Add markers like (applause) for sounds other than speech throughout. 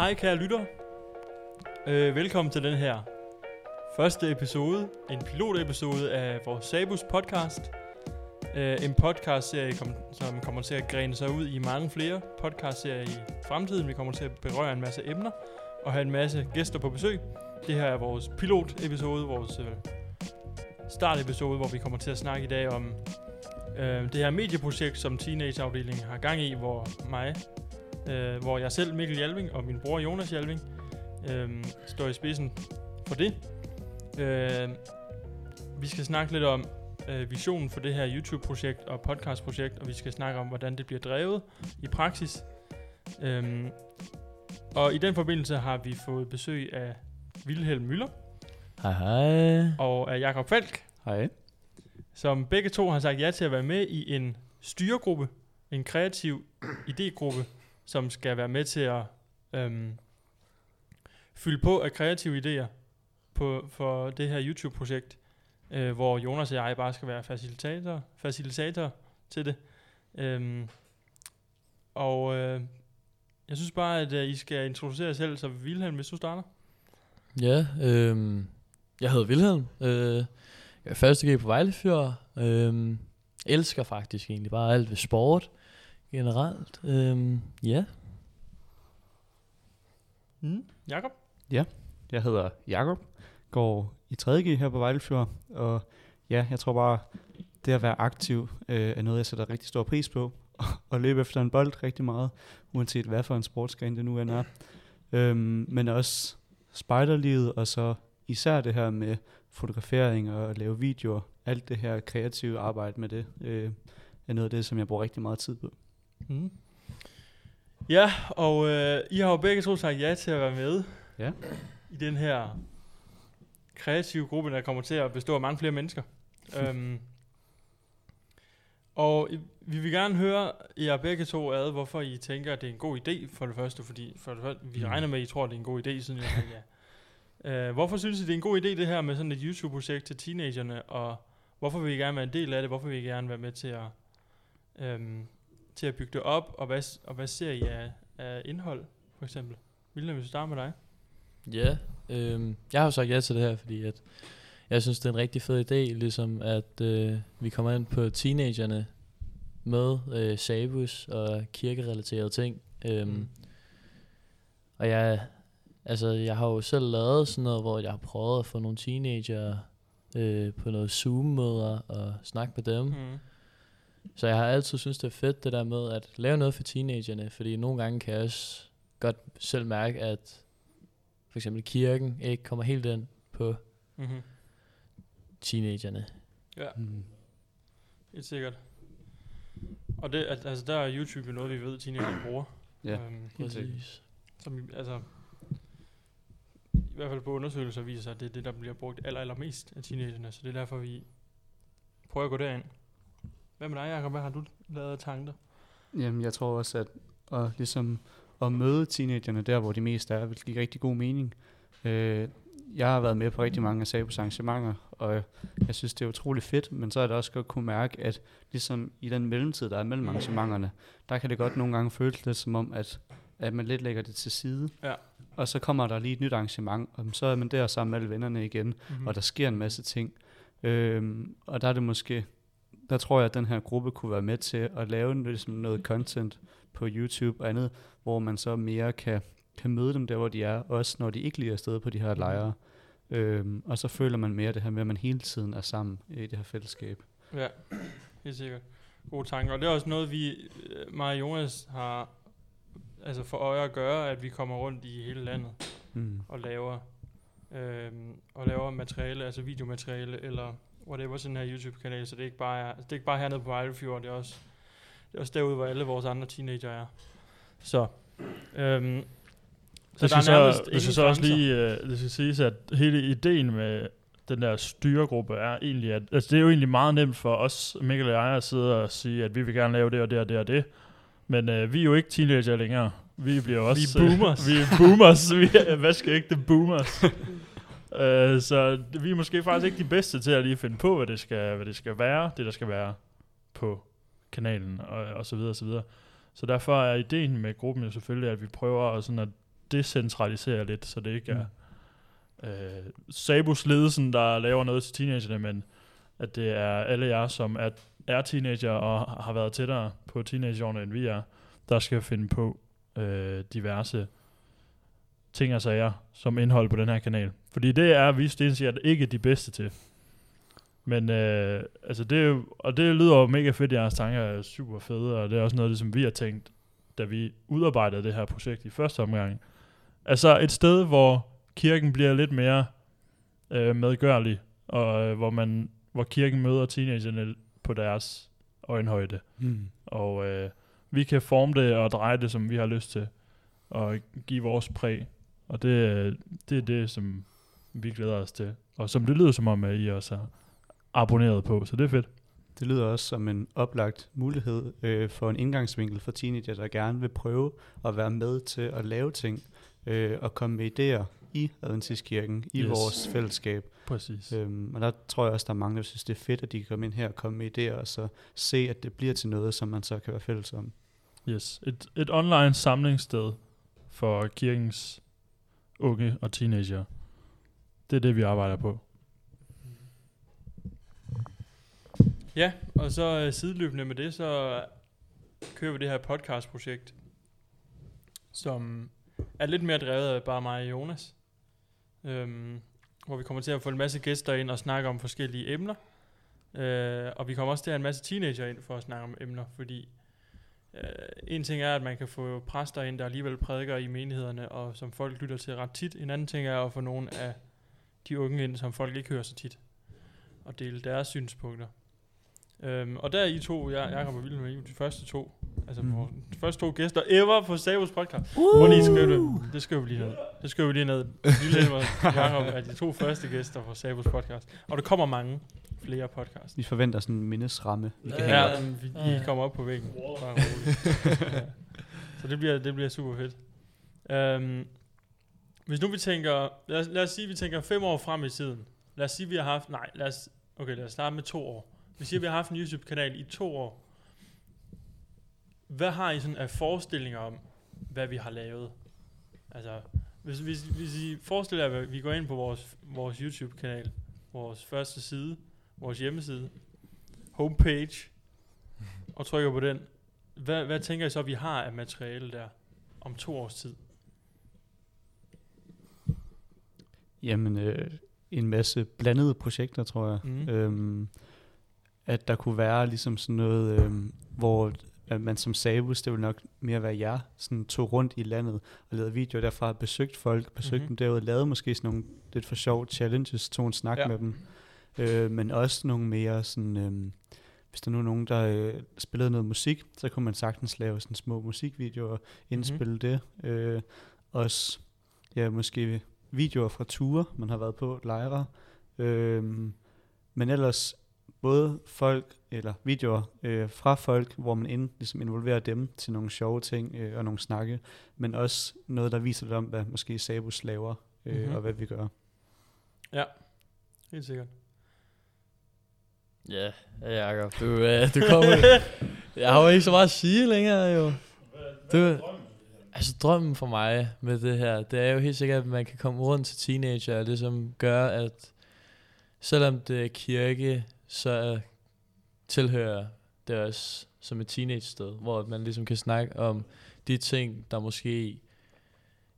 Hej kære lytter. Øh, velkommen til den her første episode, en pilotepisode af vores Sabus podcast. Øh, en podcast-serie, kom, som kommer til at grene sig ud i mange flere podcastserier i fremtiden. Vi kommer til at berøre en masse emner og have en masse gæster på besøg. Det her er vores pilotepisode, vores øh, startepisode, hvor vi kommer til at snakke i dag om øh, det her medieprojekt, som teenageafdelingen har gang i, hvor mig, øh, hvor jeg selv, Mikkel Jalving, og min bror Jonas Jalving, øh, står i spidsen for det. Øh, vi skal snakke lidt om øh, visionen for det her YouTube-projekt og podcast-projekt, og vi skal snakke om, hvordan det bliver drevet i praksis. Øh, og i den forbindelse har vi fået besøg af Vilhelm Møller Hej hej. og af Jakob Falk, Hej. som begge to har sagt ja til at være med i en styregruppe, en kreativ idégruppe, som skal være med til at øhm, fylde på af kreative idéer på, for det her YouTube-projekt, øh, hvor Jonas og jeg bare skal være facilitator, facilitator til det. Øhm, og øh, jeg synes bare, at øh, I skal introducere jer selv, så Vilhelm, hvis du starter. Ja, øh, jeg hedder Vilhelm. Øh, jeg er første G på Vejlefjord. Øh, elsker faktisk egentlig bare alt ved sport generelt. Øhm, ja. Mm. Jakob? Jeg hedder Jakob, går i 3.G her på Vejlefjord, og ja, jeg tror bare, det at være aktiv øh, er noget, jeg sætter rigtig stor pris på, (laughs) og løbe efter en bold rigtig meget, uanset hvad for en sportsgren det nu end er. Øhm, men også spejderlivet, og så især det her med fotografering og at lave videoer, alt det her kreative arbejde med det, øh, er noget af det, som jeg bruger rigtig meget tid på. Mm. Ja, og øh, I har jo begge to sagt ja til at være med Ja. i den her kreative gruppe, der kommer til at bestå af mange flere mennesker. øhm, og I- vi vil gerne høre jer begge to ad, hvorfor I tænker, at det er en god idé for det første, fordi for det første, vi Mm. regner med, at I tror, at det er en god idé, siden jeg sagde ja. Øh, hvorfor synes I, det er en god idé, det her med sådan et YouTube-projekt til teenagerne, og hvorfor vil I gerne være en del af det, hvorfor vil I gerne være med til at, øhm, til at bygge det op, og hvad, og hvad ser I af, af indhold, for eksempel? William, hvis vi starter med dig. Ja, øhm, jeg har jo sagt ja til det her, fordi at jeg synes, det er en rigtig fed idé, ligesom at øh, vi kommer ind på teenagerne med øh, sabus og kirkerelaterede ting. Øhm, Mm. Og jeg, altså, jeg har jo selv lavet sådan noget, hvor jeg har prøvet at få nogle teenager øh, på noget Zoom-møder og snakke med dem. Mm. Så jeg har altid synes det er fedt det der med at lave noget for teenagerne, fordi nogle gange kan jeg også godt selv mærke, at for eksempel kirken ikke kommer helt ind på Mm-hmm. teenagerne. Ja, Mm. helt sikkert. Og det, al- altså, der er YouTube jo noget, vi ved, teenager bruger. Ja, Øhm, helt. Præcis. som, i- altså, i hvert fald på undersøgelser viser sig, at det er det, der bliver brugt aller, allermest af teenagerne. Så det er derfor, vi prøver at gå derind. Hvad med dig, Jacob? Hvad har du lavet af tanker? Jamen, jeg tror også, at at, ligesom, at møde teenagerne der, hvor de mest er, vil give rigtig god mening. Øh, jeg har været med på rigtig mange af Sabus arrangementer, og jeg synes, det er utrolig fedt, men så er det også godt kunne mærke, at ligesom i den mellemtid, der er mellem arrangementerne, der kan det godt nogle gange føles lidt som om, at, at man lidt lægger det til side. Ja. Og så kommer der lige et nyt arrangement, og så er man der sammen med alle vennerne igen, Mm-hmm. og der sker en masse ting. Øhm, og der er det måske, der tror jeg, at den her gruppe kunne være med til at lave ligesom noget content på YouTube og andet, hvor man så mere kan, kan møde dem der, hvor de er, også når de ikke lige er afsted på de her lejre. Øhm, og så føler man mere det her med, at man hele tiden er sammen i det her fællesskab. Ja, helt sikkert. Gode tanker. Og det er også noget, vi, øh, mig og Jonas, har altså for øje at gøre, at vi kommer rundt i hele landet Mm. og laver, øhm, og laver materiale, altså videomateriale, eller whatever, sådan her YouTube-kanal, så det er ikke bare, er, det er ikke bare hernede på Vejlefjord, det er også, det er også derude, hvor alle vores andre teenager er. Så, øhm, Det skal, så, det skal så også lige uh, det skal siges, at hele ideen med den der styregruppe er egentlig, at altså det er jo egentlig meget nemt for os, Mikkel og jeg, at sidde og sige, at vi vil gerne lave det og det og det og det. Men uh, vi er jo ikke teenager længere. Vi bliver også... (laughs) Vi er boomers. vi er boomers. vi er vaskeægte boomers. (laughs) øh, så vi er måske faktisk ikke de bedste til at lige finde på, hvad det skal, hvad det skal være, det der skal være på kanalen og, og så videre og så videre. Så derfor er ideen med gruppen jo selvfølgelig, at vi prøver at, sådan at decentralisere lidt, så det ikke er øh, Sabus ledelsen, der laver noget til teenagerne, men at det er alle jer, som er, er teenager og har været tættere på teenageårene, end vi er, der skal finde på øh, diverse ting og sager som indhold på den her kanal. Fordi det er vi stensikkert ikke de bedste til. Men øh, altså det, og det lyder jo mega fedt, jeres tanker er super fede, og det er også noget af det, som vi har tænkt, da vi udarbejdede det her projekt i første omgang. Altså et sted, hvor kirken bliver lidt mere øh, medgørlig, og øh, hvor man hvor kirken møder teenagerne på deres øjenhøjde. Mm. Og øh, vi kan forme det og dreje det, som vi har lyst til, og give vores præg. Og det, det er det, som vi glæder os til. Og som det lyder som om, at I også har abonneret på, så det er fedt. Det lyder også som en oplagt mulighed øh, for en indgangsvinkel for teenager, der gerne vil prøve at være med til at lave ting øh, og komme med idéer i Adventistkirken, i Yes. vores fællesskab. Præcis. Øhm, og der tror jeg også, der er mange, der synes, det er fedt, at de kan komme ind her og komme med idéer, og så se, at det bliver til noget, som man så kan være fælles om. Yes. Et, et online samlingssted for kirkens unge og teenager. Det er det, vi arbejder på. Ja, og så øh, sideløbende med det, så øh, kører vi det her podcastprojekt, som er lidt mere drevet af bare mig og Jonas. Øhm, hvor vi kommer til at få en masse gæster ind og snakke om forskellige emner. Øh, og vi kommer også til at have en masse teenager ind for at snakke om emner, fordi øh, en ting er, at man kan få præster ind, der alligevel prædiker i menighederne, og som folk lytter til ret tit. En anden ting er at få nogle af de unge ind, som folk ikke hører så tit, og dele deres synspunkter. Øhm, og der er I to, jeg, Jacob og Wilhelm, I er jo de første to, altså mm. de første to gæster ever på Sabus podcast. Uh! Må lige skrive det. Det skriver vi lige ned. Det skriver vi lige ned. Wilhelm (laughs) og Jacob er de to første gæster på Sabus podcast. Og der kommer mange flere podcasts. Vi forventer sådan en mindesramme, vi kan Ja. hænge Ja, vi, I kommer op på væggen. Bare (laughs) roligt. ja. Så det bliver, det bliver super fedt. Um, hvis nu vi tænker, lad os, lad os sige, vi tænker fem år frem i tiden. Lad os sige, vi har haft, nej, lad os, okay, lad os starte med to år. Vi siger, vi har haft en YouTube-kanal i to år. Hvad har I sådan af forestillinger om, hvad vi har lavet? Altså, hvis, hvis, hvis I forestiller jer, at vi går ind på vores, vores YouTube-kanal, vores første side, vores hjemmeside, homepage, og trykker på den. Hvad, hvad tænker I så, vi har af materiale der om to års tid? Jamen, øh, en masse blandede projekter, tror jeg. Mhm. Øhm, at der kunne være ligesom sådan noget, øhm, hvor at man som Sabus, det vil nok mere være jer, sådan tog rundt i landet og lavede videoer derfra, besøgt folk, besøgt Mhm. mm-hmm. dem derude, lavede måske sådan nogle lidt for sjov challenges, tog en snak Ja. med dem. Øh, men også nogle mere sådan, øhm, hvis der nu er nogen, der øh, spillede noget musik, så kunne man sagtens lave sådan små musikvideoer, indspille mm-hmm. det. Øh, også, ja, måske videoer fra ture, man har været på, lejre. Øhm, men ellers både folk, eller videoer øh, fra folk, hvor man ind, ligesom involverer dem til nogle sjove ting øh, og nogle snakke, men også noget, der viser lidt om, hvad måske Sabus laver, øh, Mhm. mm-hmm. og hvad vi gør. Ja, helt sikkert. Ja, ja Jacob, du, øh, du kommer... (laughs) jeg har jo ikke så meget at sige længere, jo. Du, altså drømmen for mig med det her, det er jo helt sikkert, at man kan komme rundt til teenager, og det som gør, at selvom det er kirke, så tilhører det også som et teenage-sted, hvor man ligesom kan snakke om de ting, der måske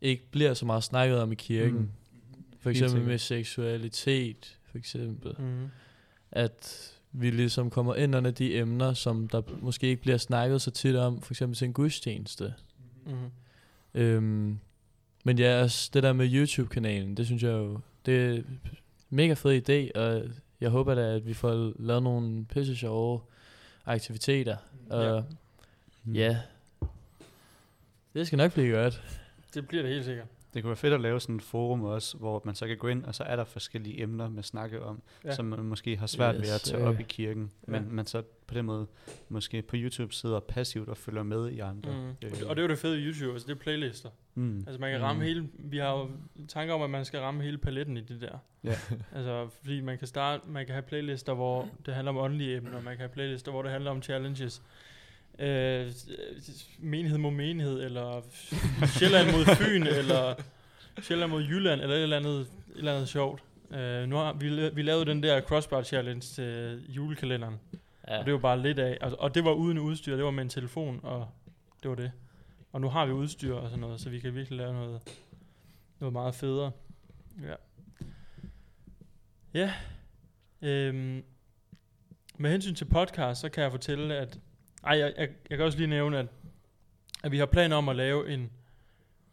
ikke bliver så meget snakket om i kirken. Mm. For eksempel med seksualitet, for eksempel Mm-hmm. at vi ligesom kommer ind under de emner, som der måske ikke bliver snakket så tit om, for eksempel til en gudstjeneste. Mm-hmm. Øhm, men ja, også det der med YouTube-kanalen, det synes jeg jo, det er en mega fed idé, og jeg håber da, at vi får lavet nogle pisse sjove aktiviteter. Og Ja. ja. ja, det skal nok blive godt. Det bliver det helt sikkert. Det kunne være fedt at lave sådan et forum også, hvor man så kan gå ind, og så er der forskellige emner med snakke om, Ja. som man måske har svært yes, ved at tage øh. op i kirken, men Ja. man så på den måde måske på YouTube sidder passivt og følger med i andre. Mm. Øh, Og det er jo det fede i YouTube, altså det er playlister. mm. Altså man kan ramme Mm. hele, vi har jo tanker om, at man skal ramme hele paletten i det der. Ja. (laughs) altså fordi man kan starte, man kan have playlister, hvor det handler om åndelige emner, man kan have playlister, hvor det handler om challenges. Øh, menighed mod menighed, eller Sjælland mod Fyn, eller Sjælland mod Jylland, eller et eller andet, et eller andet sjovt. Øh, nu har vi, vi lavede den der crossbar challenge til julekalenderen. Ja. Og det var bare lidt af. Altså, og det var uden udstyr, det var med en telefon, og det var det. Og nu har vi udstyr og sådan noget, så vi kan virkelig lave noget, noget meget federe. Ja. Ja. Øhm, med hensyn til podcast, så kan jeg fortælle, at... Ej, jeg, jeg, jeg kan også lige nævne, at, at vi har planer om at lave en,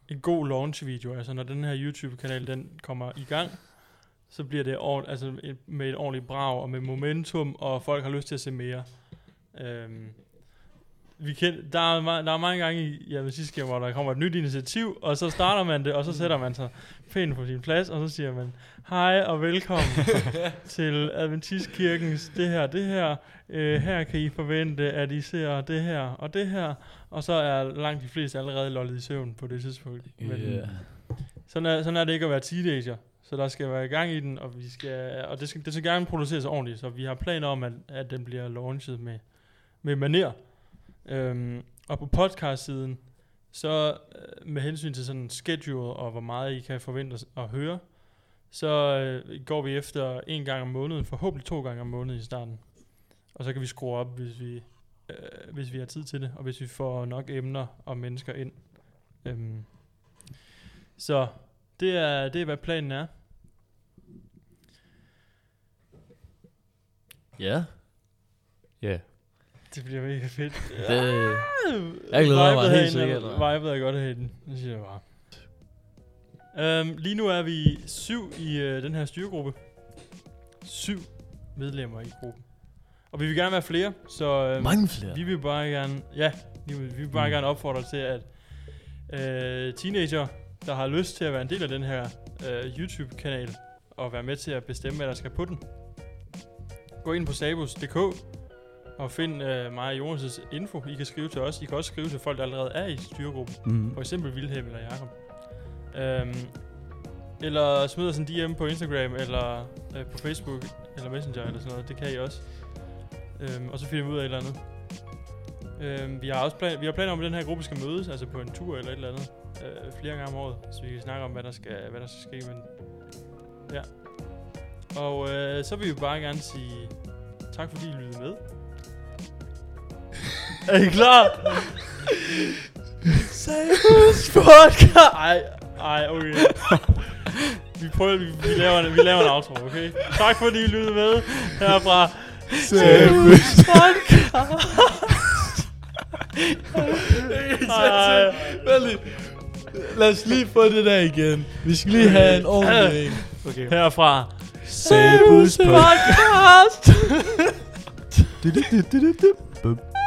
en god launch-video. Altså, når den her YouTube-kanal, den kommer i gang, så bliver det ord, altså et, med et ordentligt brag og med momentum, og folk har lyst til at se mere. Øhm, vi kend, der, er, der er mange gange i ja, sidste hvor der kommer et nyt initiativ, og så starter man det, og så sætter man sig pænt på sin plads, og så siger man, hej og velkommen (laughs) til Adventistkirkens det her, det her. Øh, her kan I forvente, at I ser det her og det her, og så er langt de fleste allerede lollet i søvn på det tidspunkt. Men, yeah. sådan, er, sådan er det ikke at være teenager. Så der skal være gang i den, og, vi skal, og det, skal, det skal gerne produceres ordentligt, så vi har planer om, at, at den bliver launchet med, med maner. Øhm, og på podcast-siden, så øh, med hensyn til sådan schedule og hvor meget I kan forvente at høre, så øh, går vi efter en gang om måneden, forhåbentlig to gange om måneden i starten. Og så kan vi skrue op, hvis vi, øh, hvis vi har tid til det, og hvis vi får nok emner og mennesker ind. Øhm, så det er, det er, hvad planen er. Ja. Ja. Det bliver mega fedt. Det, jeg glæder mig helt sikkert. Vibet er godt herinde. Det siger jeg bare. Um, lige nu er vi syv i uh, den her styregruppe. Syv medlemmer i gruppen. Og vi vil gerne være flere, så uh, Mange flere. vi vil bare gerne, ja, vi vil, vi vil bare mm. gerne opfordre til, at uh, teenager, der har lyst til at være en del af den her uh, YouTube-kanal, og være med til at bestemme, hvad der skal på den, gå ind på sabus.dk og find uh, mig og Jonas' info. I kan skrive til os. I kan også skrive til folk, der allerede er i styregruppen. Mm. For eksempel Vilhelm eller Jakob. Um, eller smid os en DM på Instagram, eller uh, på Facebook, eller Messenger, eller sådan noget. Det kan I også. Um, og så finder vi ud af et eller andet. Um, vi har også plan, vi har planer om, at den her gruppe skal mødes, altså på en tur eller et eller andet, uh, flere gange om året, så vi kan snakke om, hvad der skal, hvad der skal ske. Men, ja. Og uh, så vil vi bare gerne sige tak, fordi I lyttede med. Er I klar? (laughs) Seriøs podcast! Ej, ej, okay. Vi prøver, vi, vi, laver, en, vi laver en outro, okay? Tak fordi I lyttede med herfra. Seriøs podcast! Ej, Lad os lige få det der igen. Vi skal lige have en ordentlig Okay. Herfra. Sebus podcast! (laughs)